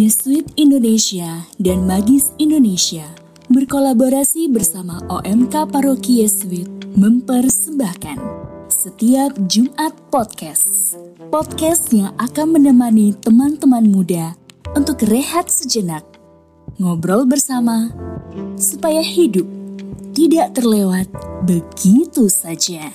Yesuit Indonesia dan Magis Indonesia berkolaborasi bersama OMK Paroki Yesuit mempersembahkan setiap Jumat Podcast. Podcast yang akan menemani teman-teman muda untuk rehat sejenak, ngobrol bersama, supaya hidup tidak terlewat begitu saja.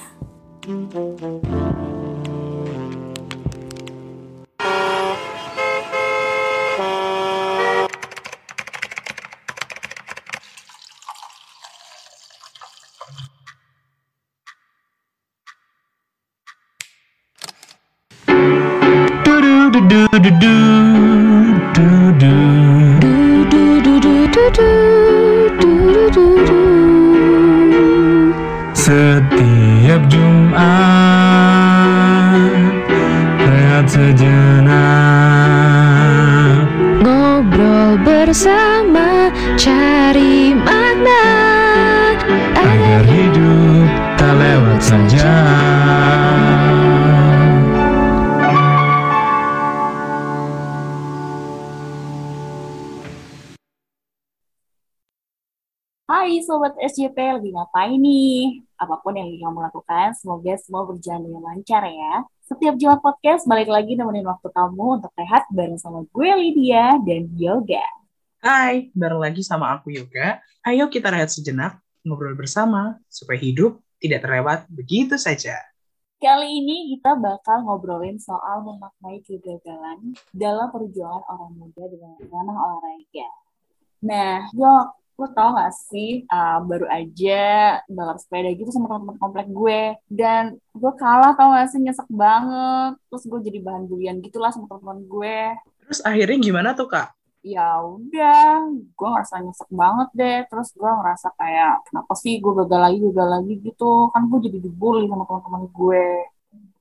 Setiap Sobat SJP, lagi ngapain nih? Apa pun yang kamu lakukan, semoga semua berjalan dengan lancar ya. Setiap Jumat Podcast, balik lagi nemenin waktu kamu untuk rehat bareng sama gue Lydia dan Yoga. Hai, bareng lagi sama aku Yoga. Ayo kita rehat sejenak, ngobrol bersama, supaya hidup tidak terlewat begitu saja. Kali ini kita bakal ngobrolin soal memaknai kegagalan dalam perjuangan orang muda dengan ranah olahraga. Nah, Yok, lo tau gak sih, uh, baru aja balap sepeda gitu sama teman-teman komplek gue. Dan gue kalah tau gak sih, nyesek banget. Terus gue jadi bahan bulian gitu lah sama teman-teman gue. Terus akhirnya gimana tuh kak? Ya udah, gue ngerasa nyesek banget deh. Terus gue ngerasa kayak, kenapa sih gue gagal lagi, gagal lagi gitu. Kan gue jadi dibully sama teman-teman gue.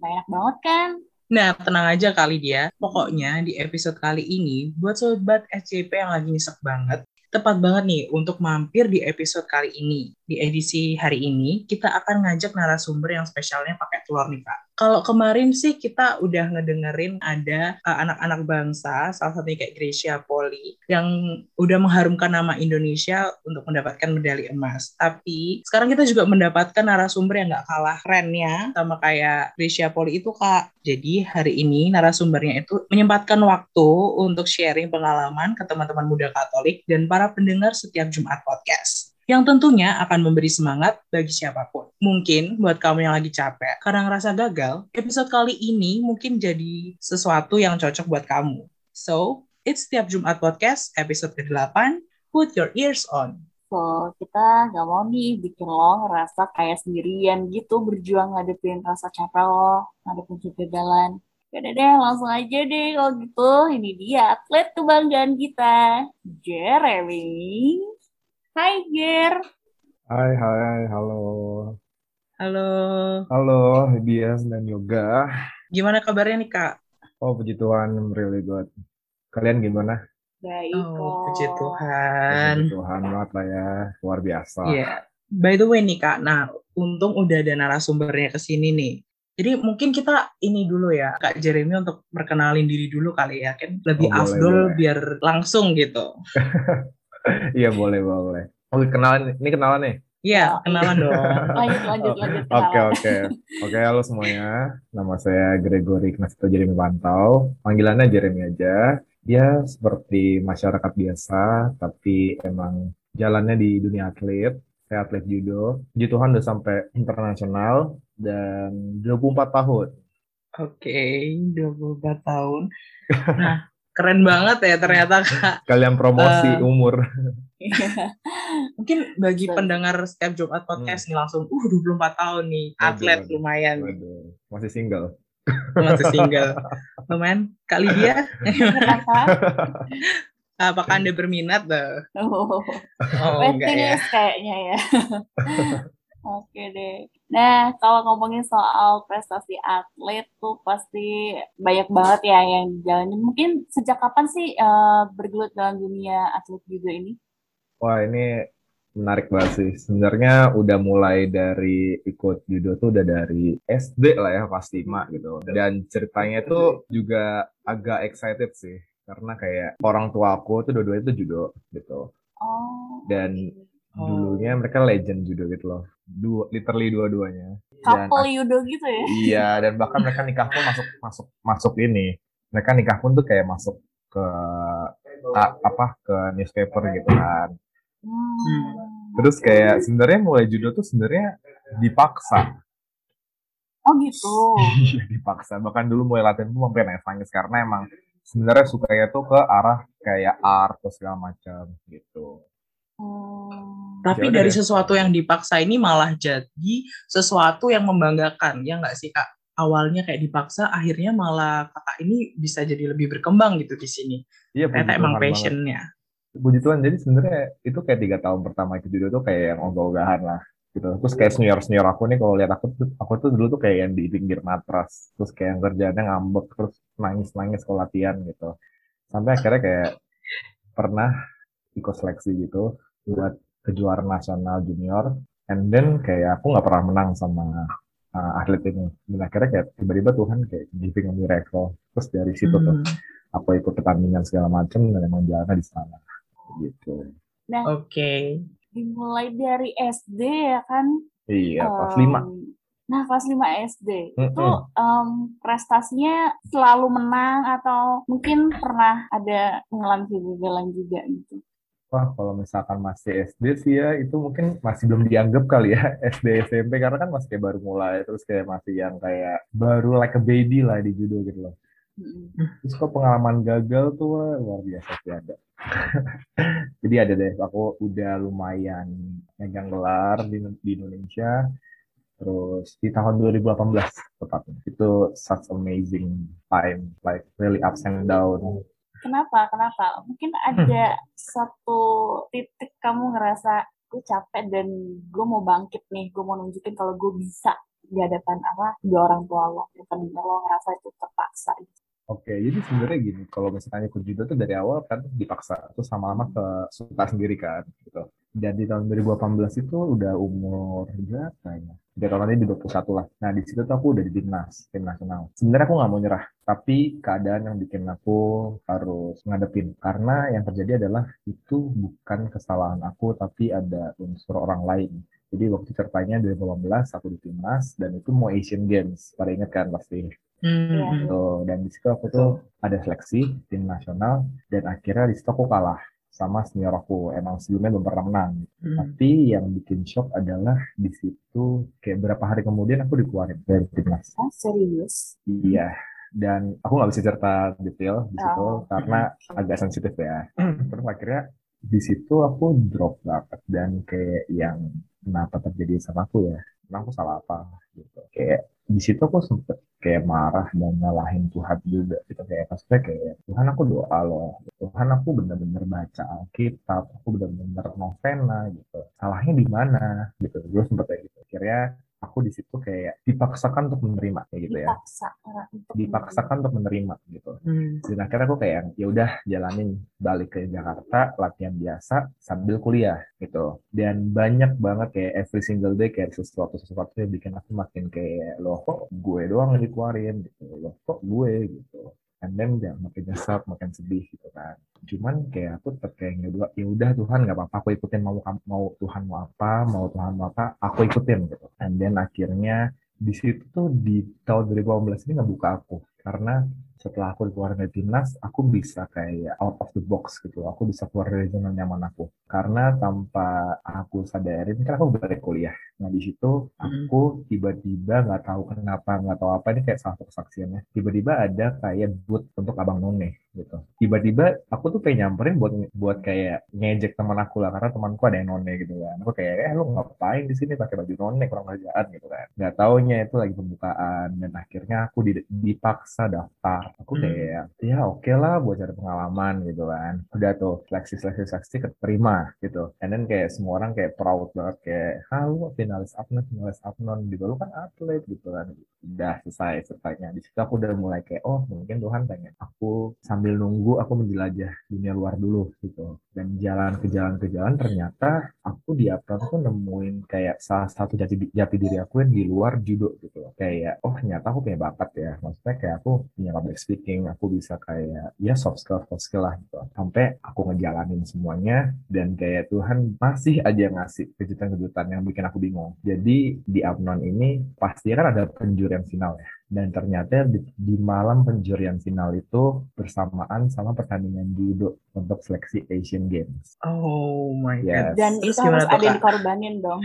Enak banget kan? Nah, tenang aja kali dia. Pokoknya di episode kali ini, buat sobat SCP yang lagi nyesek banget, tepat banget nih untuk mampir di episode kali ini. Di edisi hari ini, kita akan ngajak narasumber yang spesialnya pakai telur nih, Kak. Kalau kemarin sih kita udah ngedengerin ada uh, anak-anak bangsa, salah satunya kayak Gracia Poli, yang udah mengharumkan nama Indonesia untuk mendapatkan medali emas. Tapi sekarang kita juga mendapatkan narasumber yang gak kalah kerennya sama kayak Gracia Poli itu, Kak. Jadi hari ini narasumbernya itu menyempatkan waktu untuk sharing pengalaman ke teman-teman muda Katolik dan para pendengar setiap Jumat Podcast yang tentunya akan memberi semangat bagi siapa pun. Mungkin buat kamu yang lagi capek karena ngerasa gagal, episode kali ini mungkin jadi sesuatu yang cocok buat kamu. So, it's setiap Jumat Podcast episode ke-8, put your ears on. So, kita gak mau nih bikin lo ngerasa kayak sendirian gitu berjuang ngadepin rasa capek lo, ngadepin kegagalan. Yaudah deh, langsung aja deh kalau gitu. Ini dia atlet kebanggaan kita, Jeremy. Hai, Ger. Hai, hai, halo. Halo, Halo, Dias dan Yoga. gimana kabarnya nih Kak? Oh, puji Tuhan, I'm really good. Kalian gimana? Baik Oh, kok. puji Tuhan. Puji Tuhan banget lah ya, luar biasa. Iya. By the way nih Kak, nah untung udah ada narasumbernya ke sini nih. Jadi mungkin kita ini dulu ya, Kak Jeremy untuk perkenalin diri dulu kali ya, kan lebih Oh, boleh, afdol boleh. biar langsung gitu. Iya, boleh, boleh. Oke, kenalan, ini kenalan nih? Iya, kenalan dong. Lanjut, lanjut, lanjut. Oke, oke. Oke, halo semuanya. Nama saya Gregory Ignasito Jeremy Pantau. Panggilannya Jeremy aja. Dia seperti masyarakat biasa, tapi emang jalannya di dunia atlet. Saya atlet judo. Puji Tuhan udah sampai internasional dan 24 tahun. Oke, 24 tahun. Nah, keren banget ya ternyata Kak. Kalian promosi Eh, umur. Mungkin bagi Betul. pendengar setiap Jumat podcast nih langsung, uh 24 tahun nih, Waduh, atlet waduh. lumayan, Waduh, masih single. masih single. Lumayan, kali dia, apakah Anda berminat tuh? Oh. Oh, enggak ya. kayaknya ya. Oke deh. Nah, kalau ngomongin soal prestasi atlet tuh pasti banyak banget ya yang dijalanin. Mungkin sejak kapan sih eh, bergelut dalam dunia atlet juga ini? Wah, ini menarik banget sih. Sebenarnya udah mulai dari ikut judo tuh udah dari SD lah ya, kelas 5 gitu. Dan ceritanya tuh juga agak excited sih. karena kayak orang tua aku tuh dua-duanya tuh judo gitu Oh. dan Oh. dulunya mereka legend judo gitu loh dua literally dua-duanya Couple yudo gitu ya? iya dan bahkan mereka nikah pun masuk masuk masuk ini mereka nikah pun tuh kayak masuk ke a- apa ke newspaper gitu kan Hmm. terus kayak sebenarnya mulai judo tuh sebenarnya dipaksa Oh gitu. Iya dipaksa. Bahkan dulu mulai latihan tuh sampai nangis-nangis karena emang sebenarnya sukanya tuh ke arah kayak art atau segala macam gitu. Hmm. Tapi Ya dari deh. sesuatu yang dipaksa ini malah jadi sesuatu yang membanggakan, ya nggak sih kak? Awalnya kayak dipaksa, akhirnya malah kakak ini bisa jadi lebih berkembang gitu di sini. Iya, Ternyata emang passionnya. Puji Tuhan. Jadi sebenarnya itu kayak tiga tahun pertama itu judo tuh kayak yang ogah-ogahan lah gitu. Terus kayak senior senior aku nih kalau lihat aku tuh aku tuh dulu tuh kayak yang di pinggir matras. Terus kayak yang kerjaannya ngambek terus nangis-nangis kalau latihan gitu. Sampai akhirnya kayak pernah ikut seleksi gitu buat kejuaraan nasional junior. And then kayak aku nggak pernah menang sama uh, atlet ini. Dan akhirnya kayak tiba-tiba Tuhan kayak giving a miracle. Terus dari situ tuh Hmm, aku ikut pertandingan segala macam dan emang jalannya di sana gitu. Oke. Dimulai dari SD ya kan? Iya, kelas Em, 5. Nah, kelas 5 SD. Itu Mm-mm. em, prestasinya selalu menang atau mungkin pernah ada mengalami kegagalan juga gitu. Wah, kalau misalkan masih SD sih ya, itu mungkin masih belum dianggap kali ya SD SMP karena kan masih kayak baru mulai terus kayak masih yang kayak baru like a baby lah di judo gitu loh. Terus kok pengalaman gagal tuh wah, luar biasa sih ada. Jadi ada deh, aku udah lumayan megang gelar di, di Indonesia. Terus di tahun 2018 tepatnya. Itu such amazing time, like really ups and down. Kenapa? Kenapa? Mungkin ada satu titik kamu ngerasa gue capek dan gue mau bangkit nih, gue mau nunjukin kalau gue bisa di hadapan apa dua orang tua lo, dan lo ngerasa itu terpaksa. gitu. Oke, jadi sebenarnya gini, kalau misalnya ikut judo tuh dari awal kan dipaksa, terus lama-lama ke suka sendiri kan, gitu. Dan di tahun 2018 itu udah umur berapa ya? Tiga tahun lagi di 21 lah. Nah, di situ tuh aku udah di timnas, tim nasional. Sebenarnya aku nggak mau nyerah, tapi keadaan yang bikin aku harus ngadepin. Karena yang terjadi adalah itu bukan kesalahan aku, tapi ada unsur orang lain. Jadi waktu ceritanya 2018 aku di timnas dan itu mau Asian Games. Pada ingat kan pasti. Hmm, Tuh, dan di situ aku tuh ada seleksi tim nasional dan akhirnya di situ aku kalah sama senior aku. Emang sebelumnya belum pernah menang. hmm. Tapi yang bikin shock adalah di situ kayak berapa hari kemudian aku dikeluarin dari timnas. Oh, serius? Iya. Dan aku nggak bisa cerita detail di situ Oh. karena agak sensitif ya. Terus akhirnya di situ aku drop banget dan kayak yang kenapa terjadi sama aku ya? Emang aku salah apa gitu. Kayak di situ aku sempet kayak marah dan nyalahin Tuhan juga gitu. Kayak maksudnya kayak Tuhan aku doa loh. Tuhan aku bener-bener baca Alkitab. Aku bener-bener novena gitu. Salahnya di mana? Gitu. Gue sempet kayak gitu. Akhirnya aku di situ kayak dipaksakan untuk menerima kayak gitu ya. Dipaksa. untuk dipaksakan untuk menerima gitu. Hmm. dan akhirnya aku kayak ya udah jalanin. Balik ke Jakarta latihan biasa sambil kuliah gitu. Dan banyak banget kayak every single day kayak sesuatu sesuatu yang bikin aku makin kayak loh kok gue doang yang dikeluarin? Gitu. Loh kok gue? Gitu. And then ya makin nyesek makin sedih gitu kan. Cuman kayak aku tetap kayak ya ya udah Tuhan nggak apa-apa aku ikutin mau mau Tuhan mau apa mau Tuhan mau apa aku ikutin gitu and then akhirnya di situ tuh di tahun 2018 ini ngebuka aku. Karena setelah aku keluar dari timnas, aku bisa kayak out of the box gitu. Aku bisa keluar dari zona nyaman aku. Karena tanpa aku sadarin, kan aku balik kuliah. Nah di situ aku tiba-tiba nggak tahu kenapa, nggak tahu apa ini kayak salah satu kesaksiannya. Tiba-tiba ada kayak boot untuk abang none gitu. Tiba-tiba aku tuh pengen nyamperin buat buat kayak ngejek teman aku lah, karena temanku ada yang none gitu kan. Aku kayak, eh lu ngapain di sini pakai baju none kurang kerjaan gitu kan. Nggak taunya itu lagi pembukaan dan akhirnya aku di- dipaksa daftar. Aku Hmm. kayak, ya oke lah buat cari pengalaman gitu kan. Udah tuh seleksi seleksi seleksi keterima gitu. And then kayak semua orang kayak proud banget kayak, lu finalis Apnon finalis Apnon gitu lu kan atlet gitu kan udah selesai ceritanya di situ aku udah mulai kayak oh mungkin Tuhan pengen aku sambil nunggu aku menjelajah dunia luar dulu gitu dan jalan ke jalan ke jalan ternyata aku di Apnon tuh nemuin kayak salah satu jati jati diri aku yang di luar judo gitu kayak oh ternyata aku punya bakat ya maksudnya kayak aku punya public speaking aku bisa kayak ya soft skill soft skill lah gitu sampai aku ngejalanin semuanya dan kayak Tuhan masih aja ngasih kejutan-kejutan yang bikin aku bingung jadi di Apnon ini pasti kan ada penjurian final ya dan ternyata di, di malam penjurian final itu bersamaan sama pertandingan judo untuk seleksi Asian Games. Oh my Yes. god. Dan Terus itu harus ada dikorbanin dong.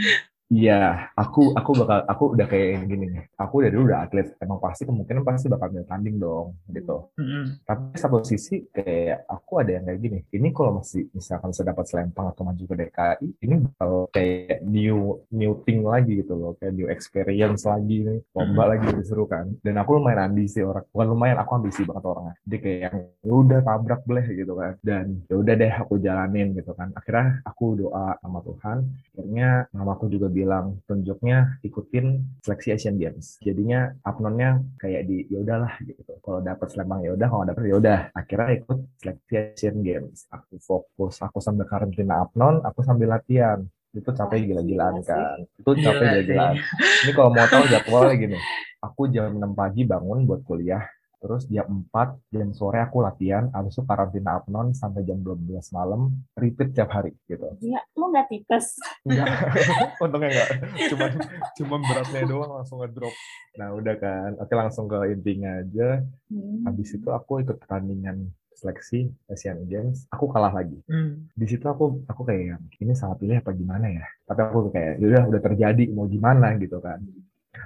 Iya, aku aku bakal aku udah kayak gini nih. Aku dari dulu udah atlet, emang pasti kemungkinan pasti bakal tanding dong gitu. Mm-mm. Tapi satu sisi kayak aku ada yang kayak gini. Ini kalau masih misalkan saya dapat selempang atau maju ke DKI, ini bakal kayak new new thing lagi gitu loh, kayak new experience lagi nih, lomba lagi lebih seru kan. Dan aku lumayan ambisi orang, bukan lumayan aku ambisi banget orangnya. Jadi kayak yang "Ya udah tabrak boleh gitu kan. Dan ya udah deh aku jalanin gitu kan. Akhirnya aku doa sama Tuhan. Akhirnya mamaku juga bilang tunjuknya ikutin seleksi Asian Games. Jadinya apnonnya kayak di ya udahlah gitu. Kalau dapat selempang ya udah, kalau dapet ya udah. Akhirnya ikut seleksi Asian Games. Aku fokus, aku sambil karantina apnon, aku sambil latihan. Itu capek Wah, gila-gilaan gila sih. kan. Itu capek sih. gila-gilaan. Ini kalau mau tahu jadwalnya gini. Aku jam 6 pagi bangun buat kuliah. Terus jam 4, jam sore aku latihan. Habis itu karantina apnon sampai jam 12 malam. Repeat tiap hari gitu. Iya, lu nggak tipes. Enggak, untungnya enggak. Cuman cuman beratnya doang langsung ngedrop. Nah udah kan, oke langsung ke intinya aja. Hmm. Habis itu aku ikut pertandingan seleksi Asian Games, aku kalah lagi. Hmm. Di situ aku aku kayak ini salah pilih apa gimana ya? Tapi aku kayak udah udah terjadi mau gimana gitu kan.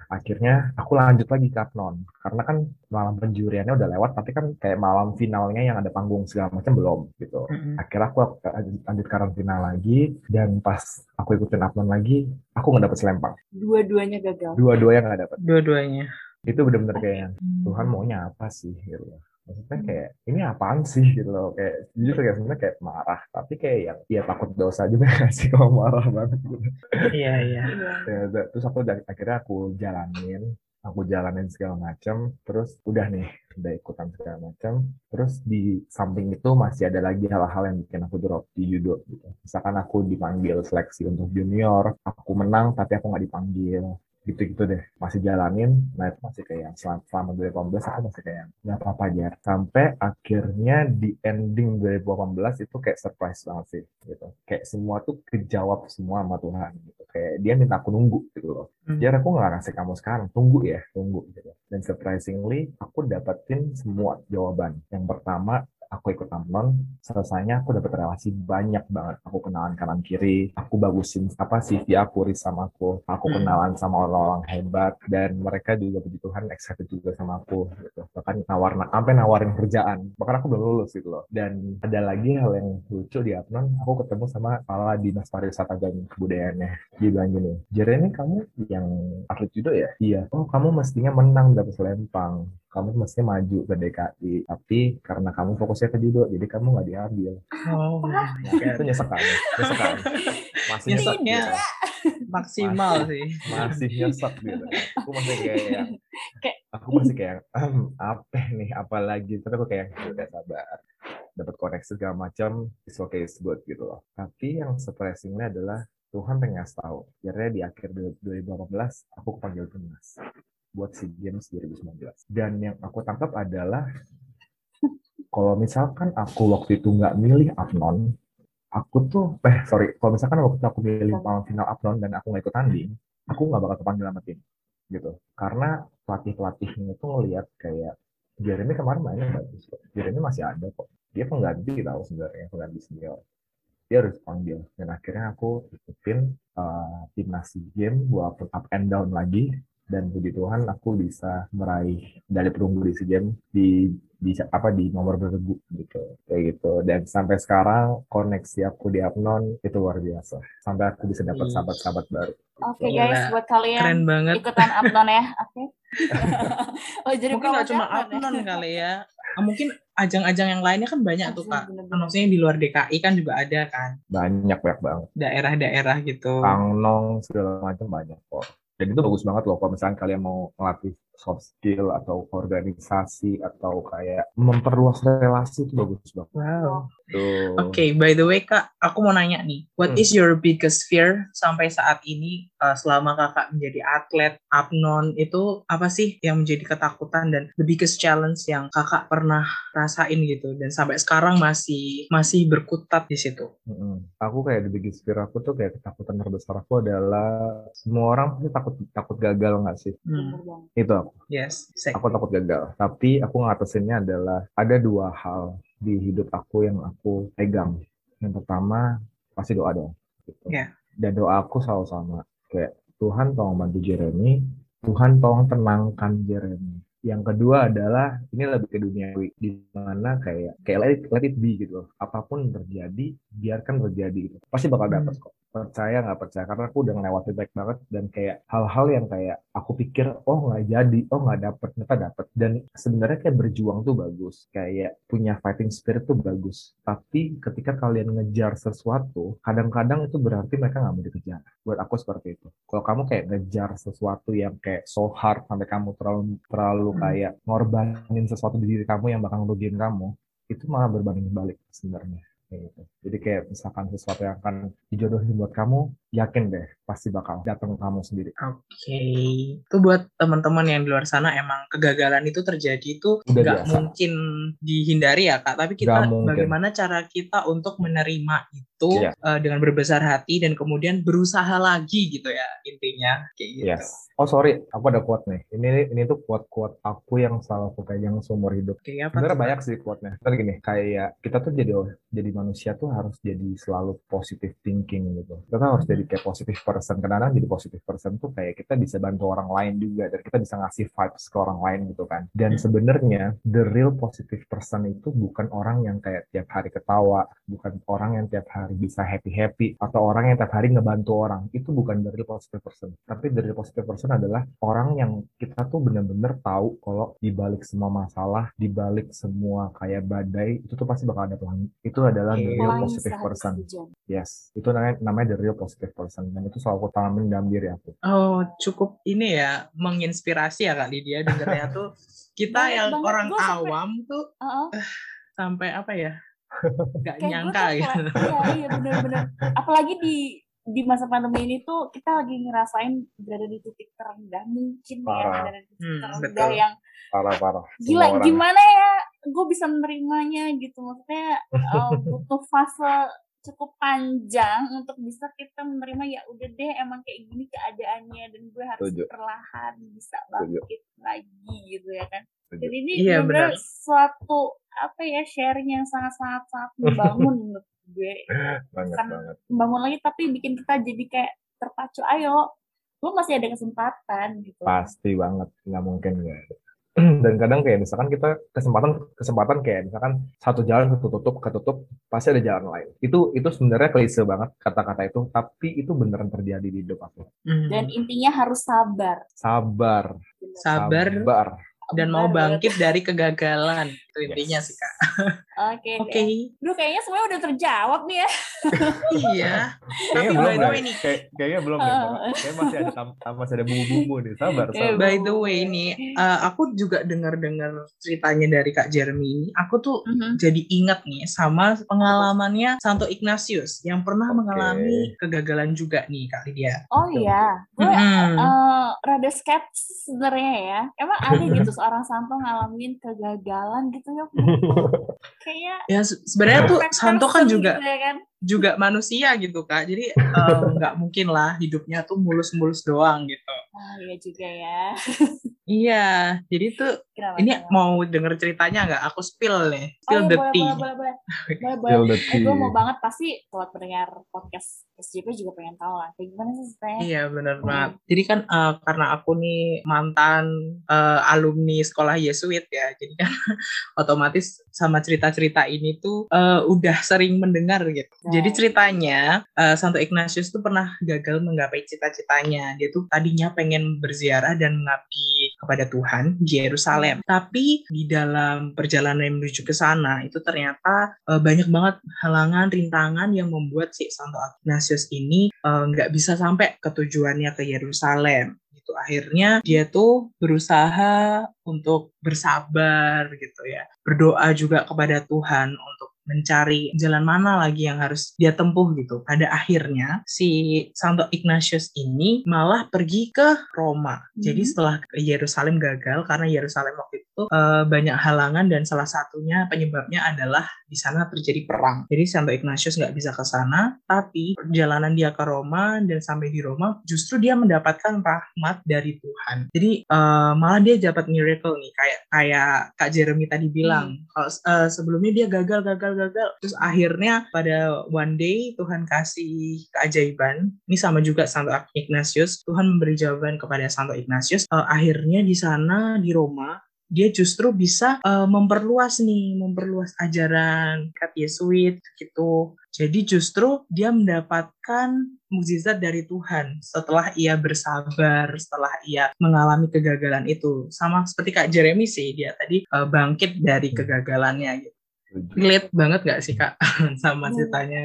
Akhirnya aku lanjut lagi ke Apnon karena kan malam penjuriannya udah lewat tapi kan kayak malam finalnya yang ada panggung segala macam belum gitu. Mm-mm. akhirnya aku lanjut karantina lagi dan pas aku ikutin Apnon lagi aku nggak dapet selempang. Dua-duanya gagal. dua-duanya nggak dapet. Dua-duanya. itu bener-bener kayak Tuhan maunya apa sih? gitu maksudnya kayak ini apaan sih? Gitu loh. Kayak jujur kayak sebenarnya kayak marah tapi kayak yang ya takut dosa juga nggak sih kalau marah banget gitu. Iya, iya. Ya, terus aku akhirnya aku jalanin aku jalanin segala macam terus udah nih udah ikutan segala macam terus di samping itu masih ada lagi hal-hal yang bikin aku drop di judo gitu. Misalkan aku dipanggil seleksi untuk junior aku menang tapi aku nggak dipanggil gitu-gitu deh. Masih jalanin nah itu masih kayak selama, selama 2018 aku masih kayak nggak apa-apa aja sampai akhirnya di ending 2018 itu kayak surprise banget sih gitu. Kayak semua tuh kejawab semua sama Tuhan gitu. Kayak dia minta aku nunggu gitu loh. Hmm. Jar aku nggak ngasih kamu sekarang, tunggu ya, tunggu gitu. Dan surprisingly, aku dapetin semua jawaban. Yang pertama, aku ikut Amnon, selesainya aku dapet relasi banyak banget. Aku kenalan kanan kiri, aku bagusin apa CV aku, risam aku, aku Hmm. kenalan sama orang-orang hebat, dan mereka juga puji Tuhan excited juga sama aku. Gitu. Bahkan nawar, sampai nawarin kerjaan. Bahkan aku belum lulus gitu loh. Dan ada lagi hal yang lucu di Apnon, aku ketemu sama kepala dinas pariwisata dan kebudayaannya. Dia bilang gini, Jere ini kamu yang atlet judo ya? Iya. Oh kamu mestinya menang dapet selempang. Kamu mestinya maju ke DKI. Tapi karena kamu fokusnya ke judo, jadi kamu nggak diambil. Oh, itu nyesek kan? Nyesek kan? Masih nyesek Nyeseknya gitu. maksimal sih. Masih nyesek gitu. Aku masih kayak yang, aku masih kayak "Ehm, apa nih apalagi tapi aku kayak "Ya udah sabar dapat koneksi segala macam it's okay it's good gitu loh tapi yang surprisingnya adalah Tuhan pengen ngasih tahu akhirnya di akhir 2018 aku kepanggil timnas buat SEA Games 2019 dan yang aku tangkap adalah kalau misalkan aku waktu itu nggak milih Apnon aku tuh eh sorry kalau misalkan waktu itu aku milih malam final Apnon dan aku nggak ikut tanding aku nggak bakal kepanggil sama tim gitu. Karena pelatih pelatihnya itu ngelihat kayak Jeremy kemarin mainnya bagus kok. Jeremy masih ada kok. Dia pengganti tahu sebenarnya pengganti senior dia harus panggil. Dan akhirnya aku ikutin uh, timnas Games walaupun up and down lagi dan puji Tuhan aku bisa meraih medali perunggu di SEA Games di di apa di nomor beregu gitu kayak gitu dan sampai sekarang koneksi aku di Apnon itu luar biasa sampai aku bisa dapat sahabat-sahabat baru Oke Gila. guys, buat kalian Keren banget. ikutan Apnon ya. Oke. oh jadi Mungkin nggak cuma Apnon ya? Kali ya. Ah, Mungkin ajang-ajang yang lainnya kan banyak tuh kak. Kan Maksudnya di luar DKI kan juga ada kan Banyak banyak banget. daerah-daerah gitu. Pangnong segala macam banyak kok. Dan itu bagus banget loh kalau misalnya kalian mau melatih soft skill atau organisasi atau kayak memperluas relasi itu bagus banget. Wow. Tuh. Oke, by the way kak, aku mau nanya nih, what Hmm. is your biggest fear sampai saat ini uh, selama kakak menjadi atlet, apnon itu apa sih yang menjadi ketakutan dan the biggest challenge yang kakak pernah rasain gitu dan sampai sekarang masih masih berkutat di situ? Mm-mm. Aku kayak the biggest fear aku tuh kayak ketakutan terbesar aku adalah semua orang pasti takut takut gagal nggak sih? Hmm. Itu aku. yes, exactly. Aku takut gagal. Tapi aku ngatasinnya adalah ada dua hal di hidup aku yang aku pegang. Yang pertama pasti doa dong. Gitu. Iya. Dan doa aku selalu sama. Kayak Tuhan tolong bantu Jeremy. Tuhan tolong tenangkan Jeremy. Yang kedua adalah ini lebih ke duniawi di mana kayak kayak let it, let it be gitu loh. Apa pun terjadi, biarkan terjadi gitu. Pasti bakal Hmm. dapet kok. Percaya nggak percaya karena aku udah ngelewatin baik banget dan kayak hal-hal yang kayak aku pikir oh nggak jadi, oh nggak dapet, ternyata dapet. Dan sebenarnya kayak berjuang tuh bagus, kayak punya fighting spirit tuh bagus. Tapi ketika kalian ngejar sesuatu, kadang-kadang itu berarti mereka nggak mau dikejar. Buat aku seperti itu. Kalau kamu kayak ngejar sesuatu yang kayak so hard sampai kamu terlalu terlalu Hmm. kayak ngorbanin sesuatu di diri kamu yang bakal ngerugiin kamu, itu malah berbanding balik sebenarnya. Gitu. Jadi kayak misalkan sesuatu yang akan dijodohin buat kamu, yakin deh pasti bakal datang ke kamu sendiri. Oke, itu buat teman-teman yang di luar sana emang kegagalan itu terjadi itu nggak mungkin dihindari ya kak. Tapi kita bagaimana cara kita untuk menerima itu Iya. eh, dengan berbesar hati dan kemudian berusaha lagi gitu ya intinya kayak gitu. Yes. Oh sorry, aku ada quote nih. Ini ini tuh quote-quote aku yang selalu aku pegang seumur hidup. Oke, apa Sebenarnya banyak sih quote-nya. Tapi gini, kayak kita tuh jadi jadi manusia tuh harus jadi selalu positive thinking gitu. Kita harus jadi kayak positive person. Kadang-kadang jadi positive person tuh kayak kita bisa bantu orang lain juga dan kita bisa ngasih vibes ke orang lain gitu kan. Dan Hmm. sebenarnya the real positive person itu bukan orang yang kayak tiap hari ketawa, bukan orang yang tiap hari bisa happy-happy atau orang yang tiap hari ngebantu orang. Itu bukan the real positive person. Tapi the real positive person adalah orang yang kita tuh bener-bener tahu kalau di balik semua masalah, di balik semua kayak badai, itu tuh pasti bakal ada pelangi. Itu adalah the real positive person. Yes, itu namanya, namanya the real positive person. Dan itu selalu aku tanamin dalam diri aku. Oh, cukup ini ya menginspirasi ya Kak Lydia dengarnya tuh kita Banget yang banget. orang Gua sampai- awam tuh Heeh. sampai apa ya? Gak Kayak gue nyangka gitu. Iya, iya bener-bener. Apalagi di di masa pandemi ini tuh kita lagi ngerasain berada di titik terendah mungkin ya Parah. berada di titik Hmm, terendah betul. yang Parah-parah. gila Semua orang. gimana ya gue bisa menerimanya gitu maksudnya uh, butuh fase cukup panjang untuk bisa kita menerima ya udah deh emang kayak gini keadaannya dan gue harus Setuju. perlahan bisa bangkit lagi gitu ya kan jadi ini Iya, benar benar. suatu apa ya sharing yang sangat sangat sangat membangun menurut gue Banget Kan- banget. membangun lagi tapi bikin kita jadi kayak terpacu ayo lu masih ada kesempatan gitu Pasti banget, nggak mungkin nggak ada. Dan kadang kayak misalkan kita kesempatan kesempatan kayak misalkan satu jalan ketutup ketutup pasti ada jalan lain. Itu itu sebenarnya klise banget kata-kata itu, tapi itu beneran terjadi di hidup aku. Hmm. dan intinya harus sabar Sabar, Sabar sabar. dan mau bangkit dari kegagalan itu intinya Yes. sih Kak. Oke, Oke, deh. Duh, kayaknya semuanya udah terjawab nih ya. iya. Kayaknya Tapi belum by the way nih, Kayak, kayaknya belum deh. Kayaknya masih ada tam- masih ada bumbu-bumbu nih. Sabar, Eh, sabar. by the way nih, uh, aku juga dengar-dengar ceritanya dari Kak Jeremy ini. Aku tuh Mhm. jadi ingat nih sama pengalamannya Santo Ignatius yang pernah Oke. mengalami kegagalan juga nih Kak Lydia. Oh iya, gue Mm-mm. eh, rada skeptis sebenarnya ya. Emang ada gitu seorang santo ngalamin kegagalan gitu ya? Kayaknya Ya se- sebenarnya tuh Santo kan person juga gitu ya kan? juga manusia gitu Kak. Jadi eh, nggak mungkin lah hidupnya tuh mulus-mulus doang gitu. Ah iya juga ya. Iya, jadi tuh Kenapa? ini kenapa? mau denger ceritanya nggak? Aku spill nih, Oh, spill iya, the boleh, tea. boleh, boleh, boleh, boleh, boleh. Spill the Eh, tea. gue mau banget pasti buat pendengar podcast SJP juga pengen tahu lah. Kayak gimana sih ceritanya? Iya bener Hmm. banget. Jadi kan eh, karena aku nih mantan eh, alumni sekolah Yesuit ya, jadi kan otomatis sama cerita-cerita ini tuh eh, udah sering mendengar gitu. Jadi Right. ceritanya eh, Santo Ignatius tuh pernah gagal menggapai cita-citanya. Dia tuh tadinya pengen berziarah dan mengabdi kepada Tuhan di Yerusalem. Tapi di dalam perjalanan menuju ke sana itu ternyata uh, banyak banget halangan, rintangan yang membuat si Santo Ignatius ini uh, nggak bisa sampai ke tujuannya ke Yerusalem gitu. Akhirnya dia tuh berusaha untuk bersabar gitu ya. Berdoa juga kepada Tuhan untuk mencari jalan mana lagi yang harus dia tempuh gitu. Pada akhirnya si Santo Ignatius ini malah pergi ke Roma. Hmm. Jadi setelah Yerusalem gagal karena Yerusalem waktu itu uh, banyak halangan dan salah satunya penyebabnya adalah di sana terjadi perang. Jadi Santo Ignatius nggak bisa ke sana, tapi perjalanan dia ke Roma dan sampai di Roma justru dia mendapatkan rahmat dari Tuhan. Jadi uh, malah dia dapat miracle nih kayak kayak Kak Jeremy tadi bilang. Hmm. Kalau uh, sebelumnya dia gagal gagal gagal. Terus akhirnya pada one day Tuhan kasih keajaiban. Ini sama juga Santo Ignatius. Tuhan memberi jawaban kepada Santo Ignatius. Uh, akhirnya di sana di Roma dia justru bisa uh, memperluas nih, memperluas ajaran kat Yesuit gitu. Jadi justru dia mendapatkan mukjizat dari Tuhan setelah ia bersabar, setelah ia mengalami kegagalan itu. Sama seperti Kak Jeremy sih, dia tadi uh, bangkit dari kegagalannya gitu relate banget gak sih kak sama iya. ceritanya?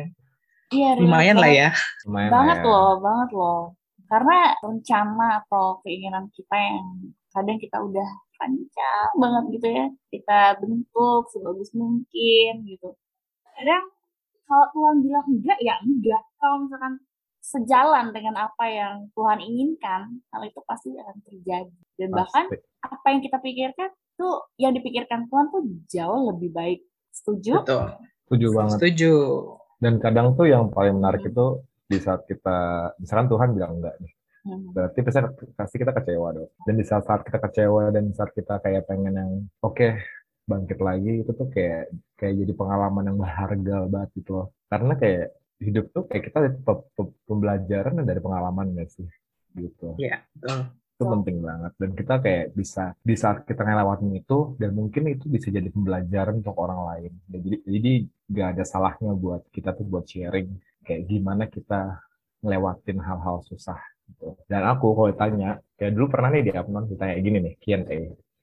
Iya, lumayan lah ya. Lumayan banget ya. loh, banget loh. Karena rencana atau keinginan kita yang kadang kita udah panjang banget gitu ya, kita bentuk sebagus mungkin gitu. Kadang kalau Tuhan bilang enggak ya enggak. Kalau misalkan sejalan dengan apa yang Tuhan inginkan, hal itu pasti akan terjadi. Dan bahkan apa yang kita pikirkan tuh yang dipikirkan Tuhan tuh jauh lebih baik Setuju? Betul. Setuju banget. Setuju. Dan kadang tuh yang paling menarik itu di saat kita, misalkan Tuhan bilang enggak nih. Hmm. Berarti pasti, pasti kita kecewa dong. Dan di saat, saat kita kecewa dan saat kita kayak pengen yang oke okay, bangkit lagi itu tuh kayak kayak jadi pengalaman yang berharga banget gitu loh. Karena kayak hidup tuh kayak kita pembelajaran dari pengalaman gak sih? Gitu. Iya, betul itu penting banget. Dan kita kayak bisa di saat kita ngelewatin itu dan mungkin itu bisa jadi pembelajaran untuk orang lain. Dan jadi jadi gak ada salahnya buat kita tuh buat sharing kayak gimana kita ngelewatin hal-hal susah gitu. Dan aku kalau ditanya kayak dulu pernah nih di Apnon ditanya gini nih Q&A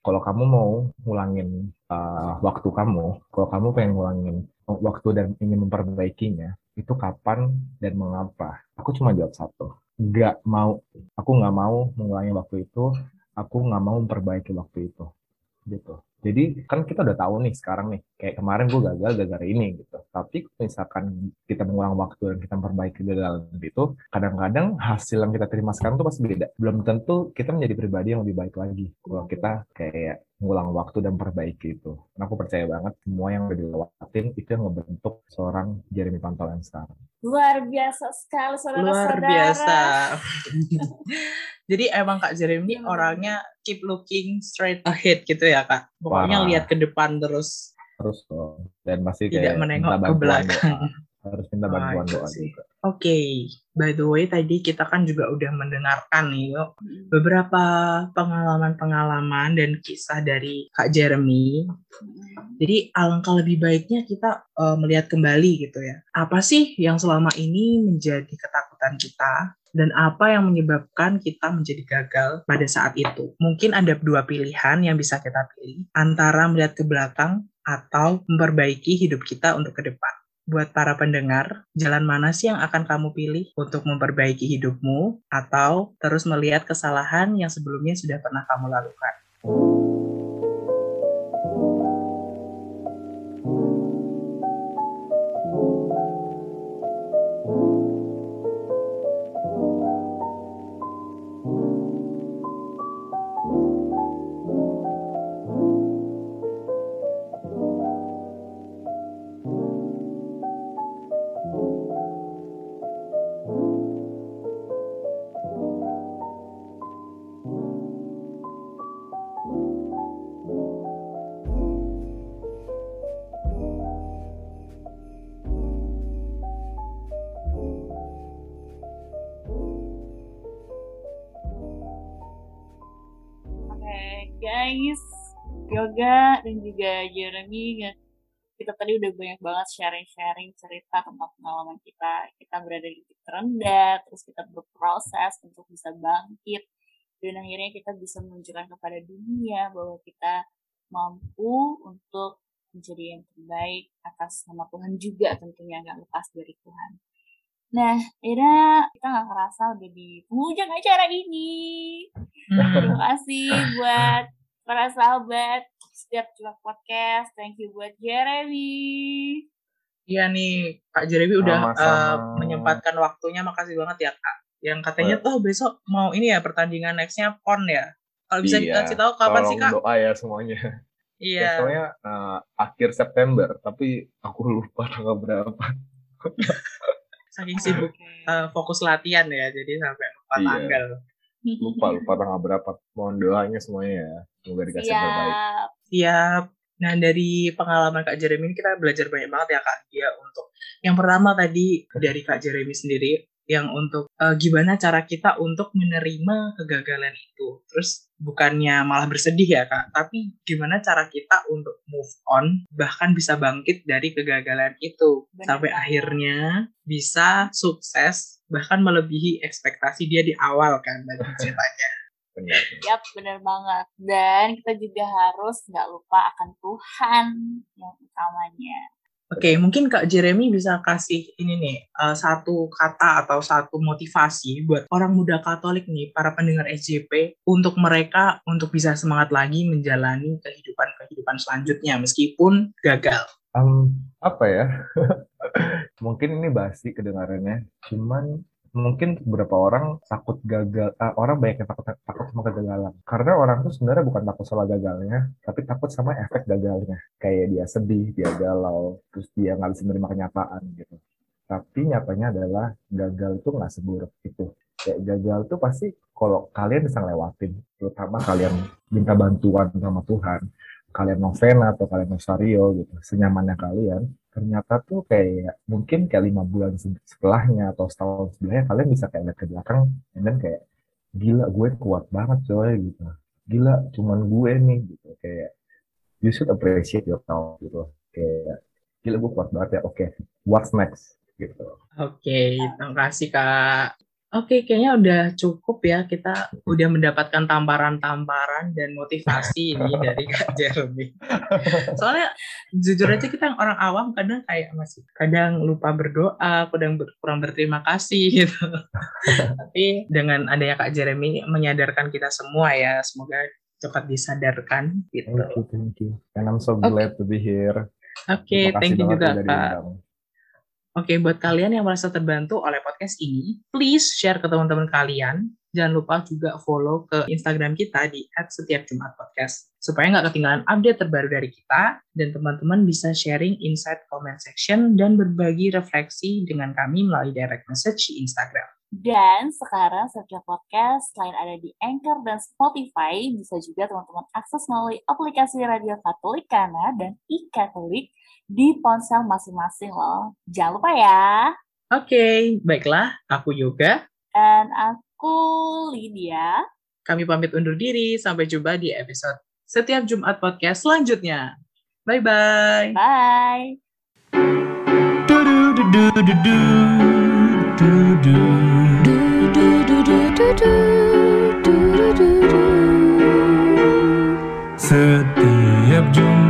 kalau kamu mau ngulangin uh, waktu kamu kalau kamu pengen ngulangin waktu dan ingin memperbaikinya itu kapan dan mengapa? Aku cuma jawab satu nggak mau aku nggak mau mengulangi waktu itu aku nggak mau memperbaiki waktu itu gitu. Jadi kan kita udah tahu nih sekarang nih kayak kemarin gue gagal gara-gara ini gitu. Tapi misalkan kita mengulang waktu dan kita memperbaiki kegagalan itu kadang-kadang hasil yang kita terima sekarang tuh pasti beda. Belum tentu kita menjadi pribadi yang lebih baik lagi kalau kita kayak ngulang waktu dan perbaiki itu. Karena aku percaya banget semua yang udah dilewatin itu yang ngebentuk seorang Jeremy Pantol yang sekarang. Luar biasa sekali saudara-saudara. Luar biasa. Jadi emang Kak Jeremy hmm. orangnya keep looking straight ahead gitu ya Kak. Pokoknya Wah. lihat ke depan terus. Terus loh. Dan masih kayak tidak menengok ke belakang. Harus minta bantuan doa juga. Oke, okay. by the way tadi kita kan juga udah mendengarkan nih yuk hmm. beberapa pengalaman-pengalaman dan kisah dari Kak Jeremy. Hmm. Jadi alangkah lebih baiknya kita uh, melihat kembali gitu ya. Apa sih yang selama ini menjadi ketakutan kita dan apa yang menyebabkan kita menjadi gagal pada saat itu. Mungkin ada dua pilihan yang bisa kita pilih antara melihat ke belakang atau memperbaiki hidup kita untuk ke depan buat para pendengar, jalan mana sih yang akan kamu pilih untuk memperbaiki hidupmu atau terus melihat kesalahan yang sebelumnya sudah pernah kamu lakukan? Guys Yoga dan juga Jeremy kita tadi udah banyak banget sharing-sharing cerita tentang pengalaman kita. Kita berada di titik terendah terus kita berproses untuk bisa bangkit. Dan akhirnya kita bisa menunjukkan kepada dunia bahwa kita mampu untuk menjadi yang terbaik atas nama Tuhan juga tentunya nggak lepas dari Tuhan. Nah, akhirnya kita nggak kerasa udah di penghujung acara ini. Terima kasih buat para sahabat setiap Jumat Podcast. Thank you buat Jeremy. Iya nih, Kak Jeremy udah eh, menyempatkan waktunya. Makasih banget ya, Kak. Yang katanya tuh besok mau ini ya pertandingan nextnya PON ya. Kalau bisa Iya, dikasih tahu kapan sih, Kak? doa ya semuanya. Iya. Biasanya eh, akhir September, tapi aku lupa tanggal berapa. Saking sibuk eh, fokus latihan ya, jadi sampai lupa Iya. tanggal. Lupa lupa tanggal berapa. Mohon doanya semuanya ya. Semoga dikasih yang terbaik. Siap. Siap. Nah, dari pengalaman Kak Jeremy ini kita belajar banyak banget ya, Kak. Dia untuk yang pertama tadi dari Kak Jeremy sendiri yang untuk eh, gimana cara kita untuk menerima kegagalan itu. Terus bukannya malah bersedih ya, Kak, tapi gimana cara kita untuk move on bahkan bisa bangkit dari kegagalan itu Benar sampai akhirnya bisa sukses bahkan melebihi ekspektasi dia di awal kan dari ceritanya. Benar. Yap, bener banget. Dan kita juga harus nggak lupa akan Tuhan yang utamanya. Oke, mungkin Kak Jeremy bisa kasih ini nih eh, satu kata atau satu motivasi buat orang muda Katolik nih, para pendengar SJP untuk mereka untuk bisa semangat lagi menjalani kehidupan-kehidupan selanjutnya meskipun gagal. Em, apa ya? mungkin ini basi kedengarannya. Cuman mungkin beberapa orang takut gagal. ah, orang banyak yang takut takut sama kegagalan. Karena orang tuh sebenarnya bukan takut sama gagalnya, tapi takut sama efek gagalnya. Kayak dia sedih, dia galau, terus dia nggak bisa menerima kenyataan gitu. Tapi nyatanya adalah gagal itu nggak seburuk itu. Kayak gagal tuh pasti kalau kalian bisa ngelewatin, terutama kalian minta bantuan sama Tuhan, kalian novena atau kalian rosario gitu, senyamannya kalian, ternyata tuh kayak mungkin kayak lima bulan se- setelahnya atau setahun sebelahnya kalian bisa kayak lihat ke belakang dan kayak gila gue kuat banget coy gitu. Gila cuman gue nih gitu. Kayak you should appreciate yourself gitu. Kayak gila gue kuat banget ya oke what's next? gitu. Oke, terima kasih Kak. Oke, kayaknya udah cukup ya. Kita udah mendapatkan tamparan-tamparan dan motivasi ini dari Kak Jeremy. Soalnya jujur aja kita yang orang awam kadang kayak masih kadang lupa berdoa, kadang ber- kurang berterima kasih gitu. Tapi dengan adanya Kak Jeremy menyadarkan kita semua ya, semoga cepat disadarkan gitu. thank you thank you and I'm so glad to be here Oke, Terima thank you juga Kak. Oke, buat kalian yang merasa terbantu oleh podcast ini, please share ke teman-teman kalian. Jangan lupa juga follow ke Instagram kita di @setiap Jumat Podcast supaya nggak ketinggalan update terbaru dari kita dan teman-teman bisa sharing insight comment section dan berbagi refleksi dengan kami melalui direct message di Instagram. Dan sekarang setiap podcast selain ada di Anchor dan Spotify, bisa juga teman-teman akses melalui aplikasi Radio Katolik Kana dan e-Katolik di ponsel masing-masing loh. Jangan lupa ya. Oke, baiklah, aku Yoga. Dan aku Lydia. Kami pamit undur diri. Sampai jumpa di episode setiap Jumat Podcast selanjutnya. Bye-bye. Bye. Du-du-du-du-du-du-du. Du du du du du du du du du du. Setiap Jumat